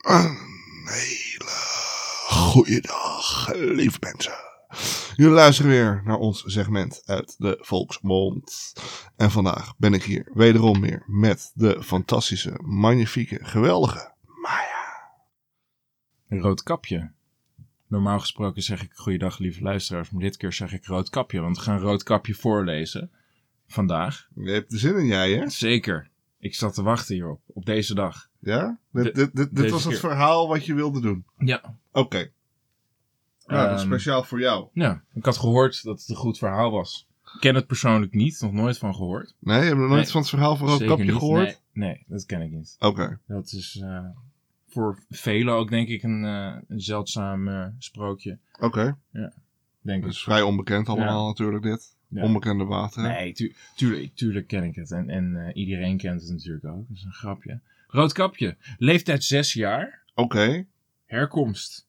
Een hele goede dag, lieve mensen. Jullie luisteren weer naar ons segment uit de Volksmond. En vandaag ben ik hier wederom weer met de fantastische, magnifieke, geweldige Maya. Rood kapje. Normaal gesproken zeg ik goeiedag lieve luisteraars, maar dit keer zeg ik rood kapje, want we gaan rood kapje voorlezen. Vandaag. Je hebt er zin in, jij hè? Zeker. Ik zat te wachten hierop, op deze dag. Ja? Dit, De- dit, dit, dit deze was het keer. verhaal wat je wilde doen. Ja. Oké. Nou, dat is Ehm, speciaal voor jou. Ja, ik had gehoord dat het een goed verhaal was. Ik ken het persoonlijk niet, nog nooit van gehoord. Nee, je hebt nog nooit Nee. van het verhaal van Rood Zeker Kapje niet. gehoord? Nee, nee, dat ken ik niet. Oké. Dat is eh, voor velen ook denk ik een, eh, een zeldzaam eh, sprookje. Oké. Denk Het ik. is vrij onbekend allemaal natuurlijk dit. Ja. Onbekende water. Nee, tu tuurlijk, tuurlijk ken ik het. En, en eh, iedereen kent het natuurlijk ook. Dat is een grapje. Roodkapje. Leeftijd 6 jaar. Oké. Herkomst.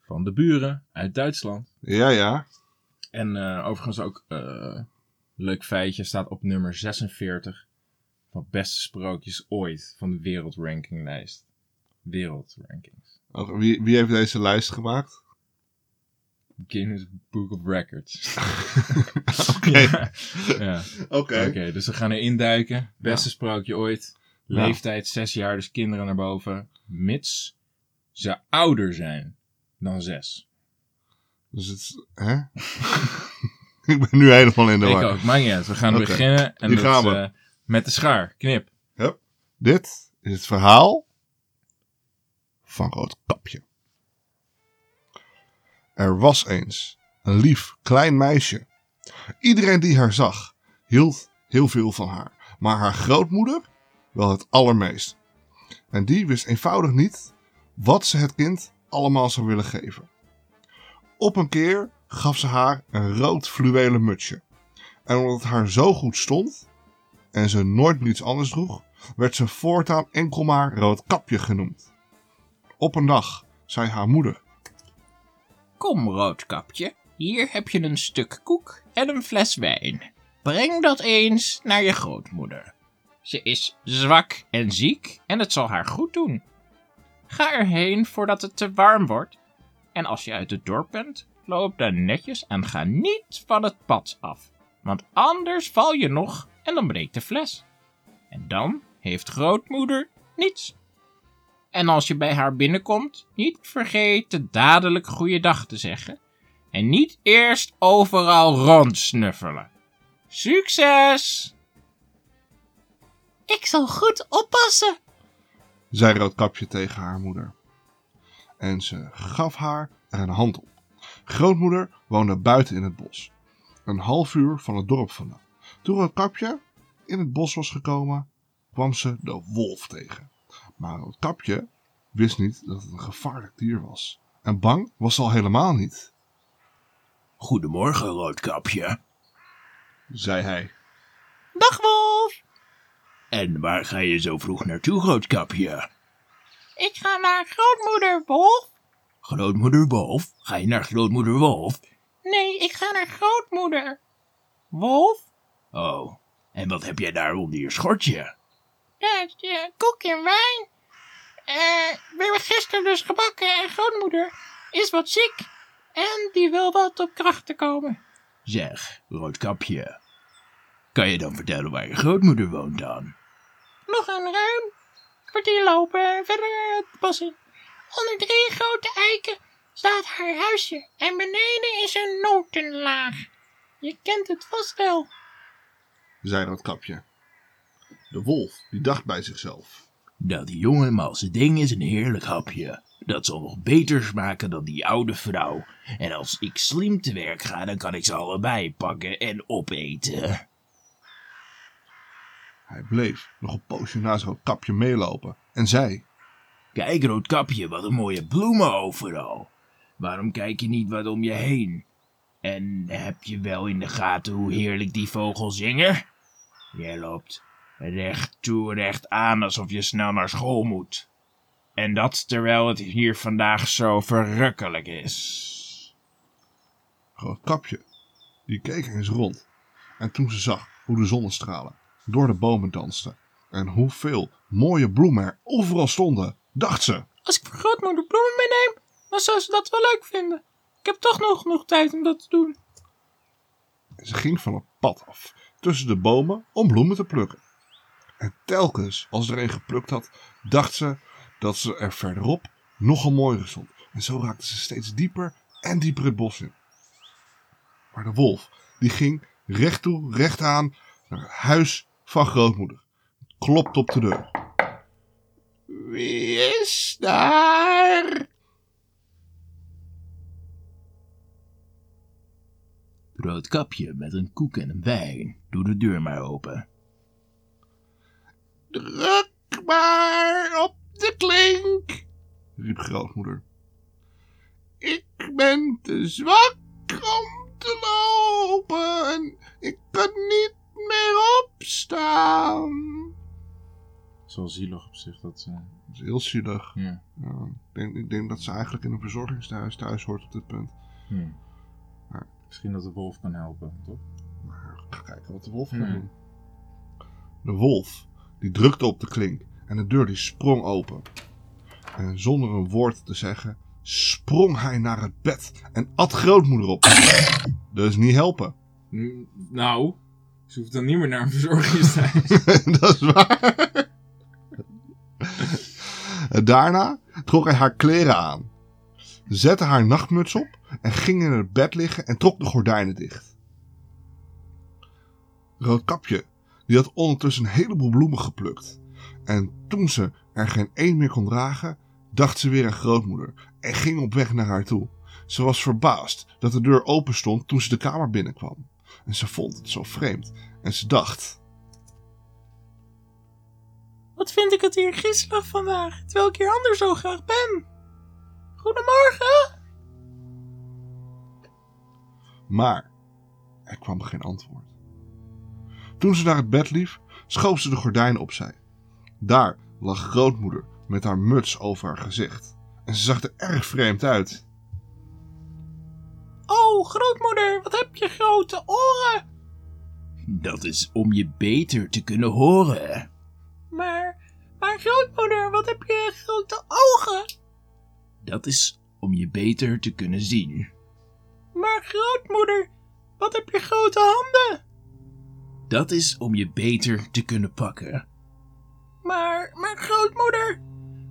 Van de buren uit Duitsland. Ja, ja. En eh, overigens ook, eh, leuk feitje, staat op nummer 46 van beste sprookjes ooit van de wereldrankinglijst. Wereldrankings. Wie, wie heeft deze lijst gemaakt? Guinness Book of Records. Oké. ja. Oké. Dus we gaan erin duiken. Beste sprookje ooit. Ja. Leeftijd 6 jaar, dus kinderen naar boven. Mits ze ouder zijn dan 6. Dus het hè? ik ben nu helemaal in de Ik war. ook, maakt niet uit. We gaan beginnen en hier dat, gaan we. eh, met de schaar. Knip. Dit is het verhaal van Roodkapje. Er was eens een lief klein meisje. Iedereen die haar zag, hield heel veel van haar. Maar haar grootmoeder wel het allermeest. En die wist eenvoudig niet wat ze het kind allemaal zou willen geven. Op een keer gaf ze haar een rood fluwelen mutsje. En omdat het haar zo goed stond en ze nooit meer iets anders droeg, werd ze voortaan enkel maar Roodkapje genoemd. Op een dag zei haar moeder: Kom, roodkapje, hier heb je een stuk koek en een fles wijn. Breng dat eens naar je grootmoeder. Ze is zwak en ziek en het zal haar goed doen. Ga erheen voordat het te warm wordt. En als je uit het dorp bent, loop dan netjes en ga niet van het pad af. Want anders val je nog en dan breekt de fles. En dan heeft grootmoeder niets. En als je bij haar binnenkomt, niet vergeten dadelijk goeiedag te zeggen. En niet eerst overal rondsnuffelen. Succes! Ik zal goed oppassen. zei Roodkapje tegen haar moeder. En ze gaf haar er een hand op. Grootmoeder woonde buiten in het bos, een half uur van het dorp vandaan. Toen Roodkapje in het bos was gekomen, kwam ze de wolf tegen. Maar Roodkapje wist niet dat het een gevaarlijk dier was. En bang was ze al helemaal niet, Goedemorgen, roodkapje. zei hij. Dag, Wolf. En waar ga je zo vroeg naartoe, Roodkapje? Ik ga naar grootmoeder, Wolf. Grootmoeder Wolf? Ga je naar grootmoeder Wolf? Nee, ik ga naar grootmoeder. Wolf? Oh, en wat heb jij daar onder je schortje? Ja, koek en wijn. Eh, we hebben gisteren dus gebakken en grootmoeder is wat ziek. En die wil wat op krachten komen. Zeg, Roodkapje. Kan je dan vertellen waar je grootmoeder woont dan? Nog een ruim kwartier lopen en verder het bos in. Onder drie grote eiken staat haar huisje en beneden is een notenlaag. Je kent het vast wel. zei Roodkapje. De wolf die dacht bij zichzelf. Dat jonge malse ding is een heerlijk hapje. Dat zal nog beter smaken dan die oude vrouw. En als ik slim te werk ga, dan kan ik ze allebei pakken en opeten. Hij bleef nog een poosje naast Roodkapje meelopen en zei... Kijk, Roodkapje, wat een mooie bloemen overal. Waarom kijk je niet wat om je heen? En heb je wel in de gaten hoe heerlijk die vogels zingen? Jij loopt recht toe, recht aan, alsof je snel naar school moet. En dat terwijl het hier vandaag zo verrukkelijk is. Roodkapje, die keek eens rond. En toen ze zag hoe de zonnestralen door de bomen dansten en hoeveel mooie bloemen er overal stonden, dacht ze. Als ik voor grootmoeder bloemen meeneem, dan zou ze dat wel leuk vinden. Ik heb toch nog genoeg tijd om dat te doen. En ze ging van het pad af, tussen de bomen, om bloemen te plukken. En telkens als er een geplukt had, dacht ze dat ze er verderop nog een mooiere stond. En zo raakte ze steeds dieper en dieper het bos in. Maar de wolf, die ging recht toe, recht aan naar het huis van grootmoeder. Klopt op de deur. Wie is daar? Roodkapje met een koek en een wijn. Doe de deur maar open. Druk maar op de klink, riep grootmoeder. Ik ben te zwak om te lopen en ik kan niet meer opstaan. Zo zielig op zich dat ze... Dat is heel zielig. Ja. Ja, ik, denk, ik denk dat ze eigenlijk in een verzorgingstehuis thuis hoort op dit punt. Hm. Ja. Misschien dat de wolf kan helpen, toch? Maar ga kijken wat de wolf kan Hmm. doen. De wolf, die drukte op de klink en de deur die sprong open. En zonder een woord te zeggen, sprong hij naar het bed en at grootmoeder op. Dus niet helpen. Nou, ze hoeft dan niet meer naar een verzorgingstehuis. Dat is waar. Daarna trok hij haar kleren aan, zette haar nachtmuts op en ging in het bed liggen en trok de gordijnen dicht. Roodkapje, die had ondertussen een heleboel bloemen geplukt. En toen ze er geen één meer kon dragen, dacht ze weer aan grootmoeder en ging op weg naar haar toe. Ze was verbaasd dat de deur open stond toen ze de kamer binnenkwam. En ze vond het zo vreemd en ze dacht... Wat vind ik het hier griezelig vandaag, terwijl ik hier anders zo graag ben. Goedemorgen. Maar er kwam geen antwoord. Toen ze naar het bed liep, schoof ze de gordijnen opzij. Daar lag grootmoeder met haar muts over haar gezicht. En ze zag er erg vreemd uit. Oh, grootmoeder, wat heb je grote oren. Dat is om je beter te kunnen horen. Maar, maar grootmoeder, wat heb je grote ogen. Dat is om je beter te kunnen zien. Maar grootmoeder, wat heb je grote handen. Dat is om je beter te kunnen pakken. Maar, maar grootmoeder,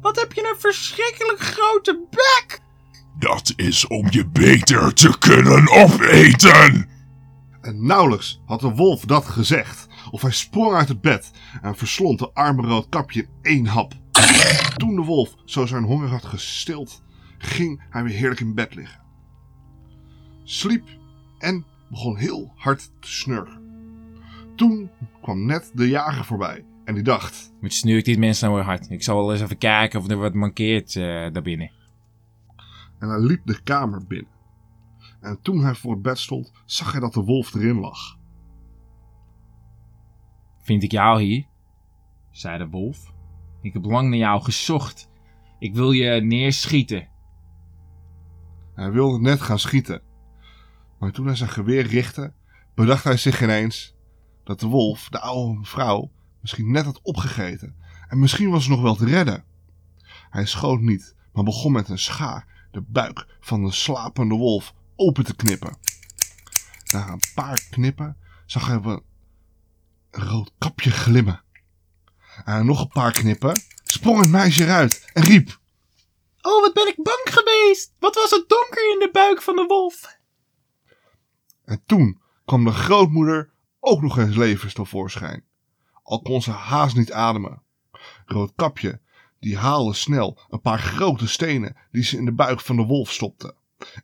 wat heb je een verschrikkelijk grote bek. Dat is om je beter te kunnen opeten. En nauwelijks had de wolf dat gezegd, of hij sprong uit het bed en verslond de arme roodkapje in één hap. Toen de wolf zo zijn honger had gestild, ging hij weer heerlijk in bed liggen. Sliep en begon heel hard te snurken. Toen kwam net de jager voorbij en die dacht... Wat snurkt dit mens nou weer hard? Ik zal wel eens even kijken of er wat mankeert eh daarbinnen. En hij liep de kamer binnen. En toen hij voor het bed stond, zag hij dat de wolf erin lag. Vind ik jou hier? zei de wolf. Ik heb lang naar jou gezocht. Ik wil je neerschieten. Hij wilde net gaan schieten. Maar toen hij zijn geweer richtte, bedacht hij zich ineens dat de wolf, de oude vrouw, misschien net had opgegeten. En misschien was ze nog wel te redden. Hij schoot niet, maar begon met een schaar de buik van de slapende wolf open te knippen. Na een paar knippen zag hij een rood kapje glimmen. En nog een paar knippen sprong het meisje eruit en riep... Oh, wat ben ik bang geweest. Wat was het donker in de buik van de wolf. En toen kwam de grootmoeder ook nog eens levens tevoorschijn. Al kon ze haast niet ademen. Roodkapje, die haalde snel een paar grote stenen die ze in de buik van de wolf stopte.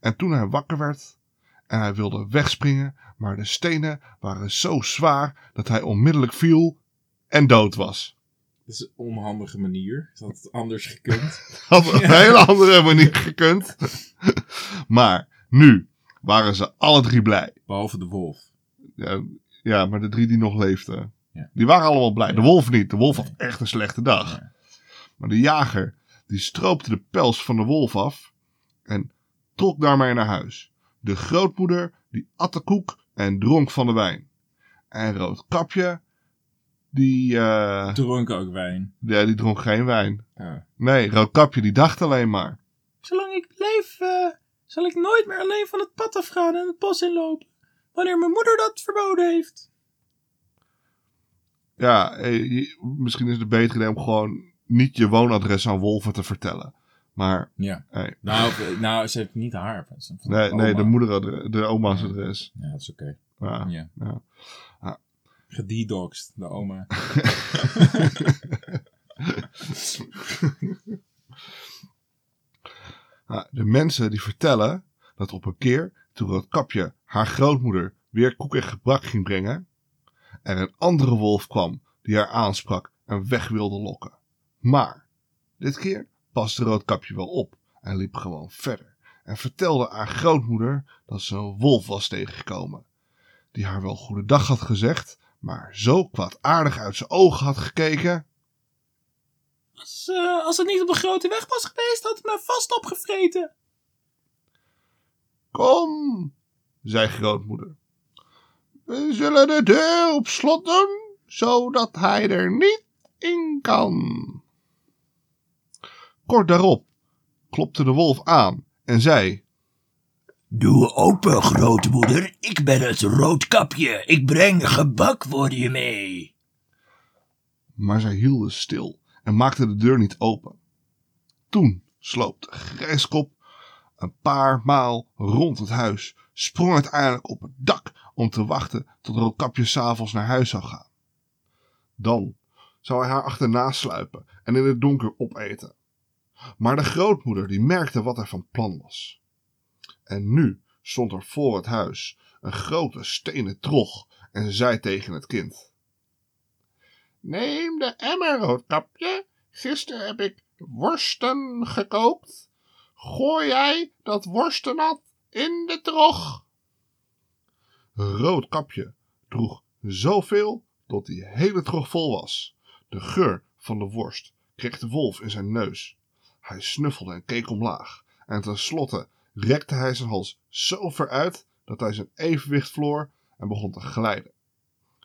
En toen hij wakker werd en hij wilde wegspringen, maar de stenen waren zo zwaar dat hij onmiddellijk viel en dood was. Dat is een onhandige manier. Dat anders gekund? Had op een hele andere manier gekund. maar nu waren ze alle drie blij. Behalve de wolf. Ja, ja, maar de drie die nog leefden, Ja. die waren allemaal blij. De wolf niet. De wolf had echt een slechte dag. Maar de jager, die stroopte de pels van de wolf af en trok daarmee naar huis. De grootmoeder, die at de koek en dronk van de wijn. En Roodkapje, die, eh, Dronken ook wijn. ja, die dronk geen wijn. Ja. Nee, Roodkapje die dacht alleen maar. Zolang ik leef, eh, zal ik nooit meer alleen van het pad afgaan en het bos inlopen. Wanneer mijn moeder dat verboden heeft. Ja, eh, misschien is het beter idee om gewoon niet je woonadres aan wolven te vertellen. Maar, Ja. hey, Nou, eh, nou ze heeft niet haar. is een- nee, nee de moeder, de oma's adres. Ja, dat is oké. Ja. Ja. Ja. Gededogst, de oma. Nou, de mensen die vertellen dat op een keer, toen Roodkapje haar grootmoeder weer koek en gebak ging brengen, er een andere wolf kwam die haar aansprak en weg wilde lokken. Maar, dit keer paste Roodkapje wel op en liep gewoon verder en vertelde aan grootmoeder dat ze een wolf was tegengekomen, die haar wel goedendag had gezegd, maar zo kwaadaardig uit zijn ogen had gekeken Als, eh, als het niet op de grote weg was geweest, had het me vast opgevreten. Kom, zei grootmoeder. We zullen de deur op slot doen, zodat hij er niet in kan. Kort daarop klopte de wolf aan en zei: Doe open, grootmoeder. Ik ben het roodkapje. Ik breng gebak voor je mee. Maar zij hielden stil en maakten de deur niet open. Toen sloop de grijskop een paar maal rond het huis, sprong uiteindelijk op het dak om te wachten tot Roodkapje s'avonds naar huis zou gaan. Dan zou hij haar achterna sluipen en in het donker opeten. Maar de grootmoeder die merkte wat hij van plan was. En nu stond er voor het huis een grote stenen trog en ze zei tegen het kind... Neem de emmer, Roodkapje. Gisteren heb ik worsten gekookt. Gooi jij dat worstennat in de trog. Roodkapje droeg zoveel tot die hele trog vol was. De geur van de worst kreeg de wolf in zijn neus. Hij snuffelde en keek omlaag. En tenslotte rekte hij zijn hals zo ver uit dat hij zijn evenwicht verloor en begon te glijden.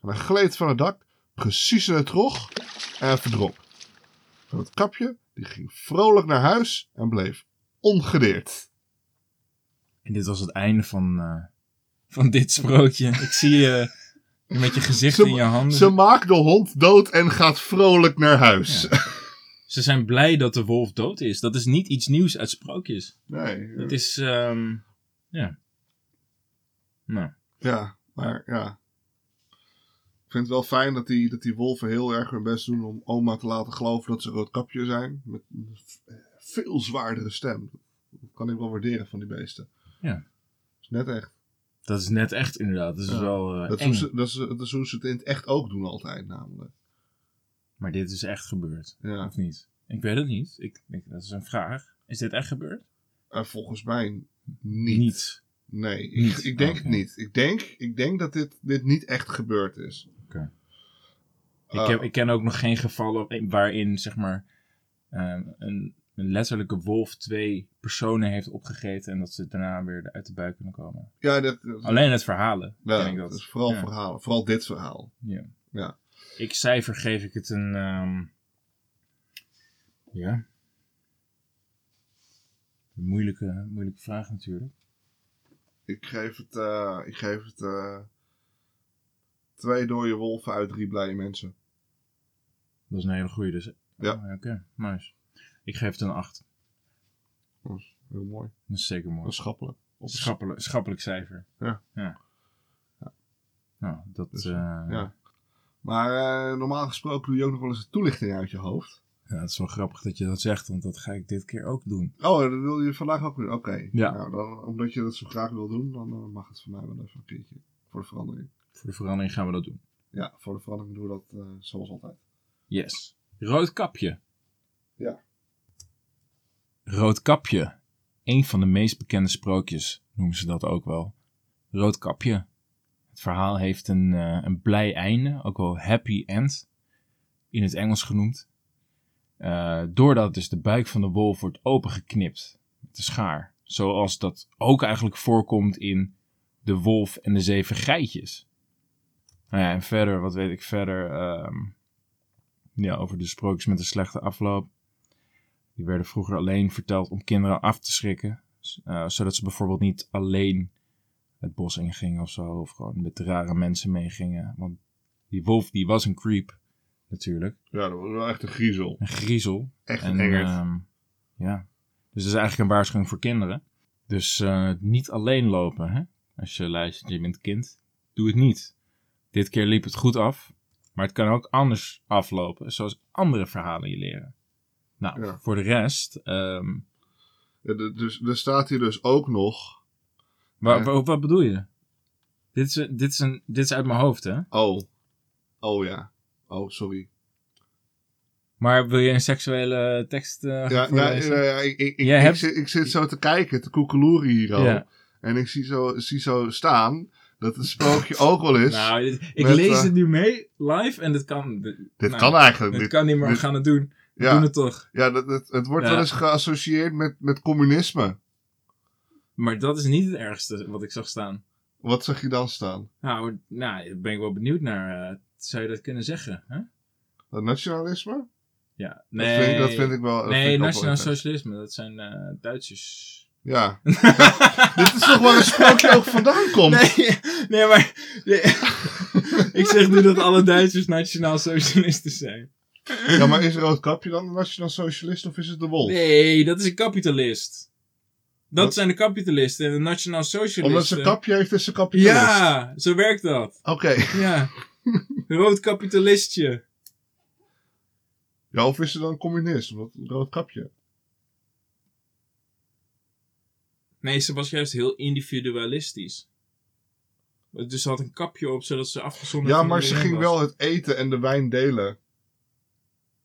En hij gleed van het dak precies in de trog en verdronk. Het kapje die ging vrolijk naar huis en bleef ongedeerd. En dit was het einde van, eh, van dit sprookje. Ik zie je met je gezicht Ze- in je handen. Ze maakt de hond dood en gaat vrolijk naar huis. Ze zijn blij dat de wolf dood is. Dat is niet iets nieuws uit sprookjes. Nee, Het is, ehm, ja. Nou, ja, maar ja. Ik vind het wel fijn dat die, dat die wolven heel erg hun best doen om oma te laten geloven dat ze roodkapje zijn. Met veel zwaardere stem. Dat kan ik wel waarderen van die beesten. Ja. Is net echt. dat is net echt inderdaad. Dat is Ja, wel eh, Dat eng. ze, dat, is, dat is hoe ze het in het echt ook doen altijd namelijk. Maar dit is echt gebeurd. Ja. Of niet? Ik weet het niet. Ik, ik, dat is een vraag. Is dit echt gebeurd? En volgens mij niet. Nee, ik, Niet? ik denk Oké. het niet. Ik denk, ik denk dat dit, dit niet echt gebeurd is. Ik, Ah. heb, ik ken ook nog geen gevallen waarin, zeg maar, een, een letterlijke wolf twee personen heeft opgegeten en dat ze daarna weer uit de buik kunnen komen. Ja, dat, dat- Alleen het verhalen ja, ik dat dat. is vooral Ja. verhalen. Vooral dit verhaal. Ja. Ja. Ik cijfer geef ik het een. ehm, ja. Een moeilijke, moeilijke vraag natuurlijk. Ik geef het, eh, ik geef het eh, twee dode wolven uit drie blije mensen. Dat is een hele goede. Dus... Ja. Oh, Oké, nice. Ik geef het een 8. Dat is heel mooi. Dat is zeker mooi. Dat is schappelijk. Op- Schappelijk, schappelijk cijfer. Ja. ja. Nou, dat. Dus, eh, ja. Maar eh, normaal gesproken doe je ook nog wel eens een toelichting uit je hoofd. Ja, het is wel grappig dat je dat zegt, want dat ga ik dit keer ook doen. Oh, dat wil je vandaag ook doen? Oké. Ja. Nou, dan, omdat je dat zo graag wil doen, dan eh, mag het voor mij wel even een keertje. Voor de verandering. Voor de verandering gaan we dat doen. Ja, voor de verandering doen we dat eh, zoals altijd. Yes. Roodkapje. Ja. Roodkapje. Een van de meest bekende sprookjes noemen ze dat ook wel. Roodkapje. Het verhaal heeft een, eh, een blij einde, ook wel happy end, in het Engels genoemd. Eh, doordat dus de buik van de wolf wordt opengeknipt met de schaar. Zoals dat ook eigenlijk voorkomt in De Wolf en de Zeven Geitjes. Nou ja, en verder, wat weet ik verder? ehm, Ja, over de sprookjes met een slechte afloop. Die werden vroeger alleen verteld om kinderen af te schrikken. Eh, zodat ze bijvoorbeeld niet alleen het bos ingingen of zo. Of gewoon met rare mensen meegingen. Want die wolf die was een creep natuurlijk. Ja, dat was wel echt een griezel. Een griezel. Echt En, een engert. ehm, ja. Dus dat is eigenlijk een waarschuwing voor kinderen. Dus eh, niet alleen lopen, hè? Als je luistert, je bent kind. Doe het niet. Dit keer liep het goed af. Maar het kan ook anders aflopen. Zoals andere verhalen je leren. Nou, Ja. voor de rest... ehm, Ja, dus, er staat hier dus ook nog... wa- Ja. wa- wat bedoel je? Dit is, dit, is een, dit is uit mijn hoofd, hè? Oh. Oh ja. Oh, sorry. Maar wil je een seksuele tekst eh Ja, ja, ik, ik, ik, hebt- zit, ik zit zo te kijken, te koekeloeren hier al. En ik zie zo, zie zo staan dat het sprookje ook wel is. Nou, dit- ik Met, lees eh, het nu mee, live, en dit kan... Dit, dit nou, kan eigenlijk Dit niet. kan niet, maar we dit- gaan het doen. Ja, doen het toch. ja dat, het wordt Ja. wel eens geassocieerd met, met communisme. Maar dat is niet het ergste wat ik zag staan. Wat zag je dan staan? Nou, nou daar ben ik wel benieuwd naar. eh, zou je dat kunnen zeggen? Hè? Dat nationalisme? Ja. Dat, Nee, vind, dat vind ik wel. nee, wel nationaal socialisme, dat zijn eh, Duitsers. Ja. Dit is toch waar een sprookje ook vandaan komt? Nee, nee maar. nee. ik zeg nu dat alle Duitsers nationaal socialisten zijn. Ja, maar is Roodkapje dan een nationaal socialist of is het de wolf? Nee, dat is een kapitalist. Dat Wat? zijn de kapitalisten en de nationaal socialisten. Omdat ze een kapje heeft, is ze kapitalist. Ja, zo werkt dat. Oké. Ja. Rood kapitalistje. Ja, of is ze dan een communist? Omdat een rood kapje. Nee, ze was juist heel individualistisch. Dus ze had een kapje op, zodat ze afgezonderd Ja, maar ze ging was. wel het eten en de wijn delen.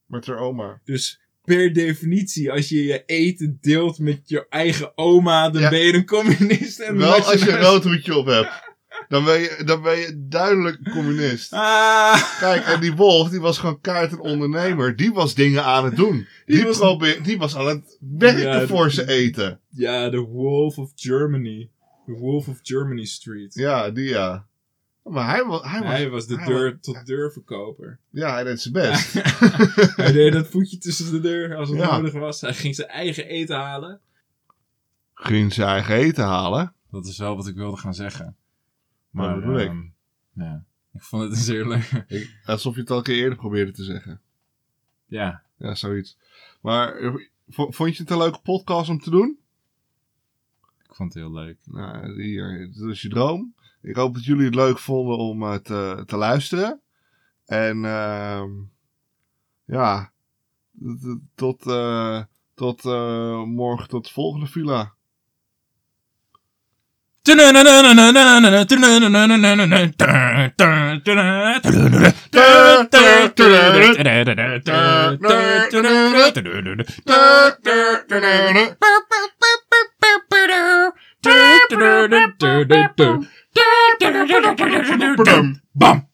Met haar oma. Dus per definitie, als je je eten deelt met je eigen oma, dan Ja. ben je een communist. En Wel als je een rood hoedje op hebt. Dan ben je, dan ben je duidelijk communist. Ah, Kijk, en die wolf, die was gewoon kaart een ondernemer. Die was dingen aan het doen. Die, Die was- probeer, die was aan het werken Ja, voor zijn eten. ja, de Wolf of Germany. De Wolf of Germany Street. Ja, die ja. Maar hij, wa- hij was... Hij was de hij deur tot deur verkoper. Ja, hij deed zijn best. Hij deed dat voetje tussen de deur als het Ja. nodig was. Hij ging zijn eigen eten halen. Ging zijn eigen eten halen. Dat is wel wat ik wilde gaan zeggen. Dat Maar bedoel ik. ehm, ja, ik vond het een zeer leuk. Ik- alsof je het al een keer eerder probeerde te zeggen. Ja, Ja, zoiets. Maar vond je het een leuke podcast om te doen? ik vond het heel leuk. Nou, hier, dat is je droom. Ik hoop dat jullie het leuk vonden om eh, te, te luisteren. En ehm ja, tot, eh, tot eh, morgen, tot de volgende villa. Bum.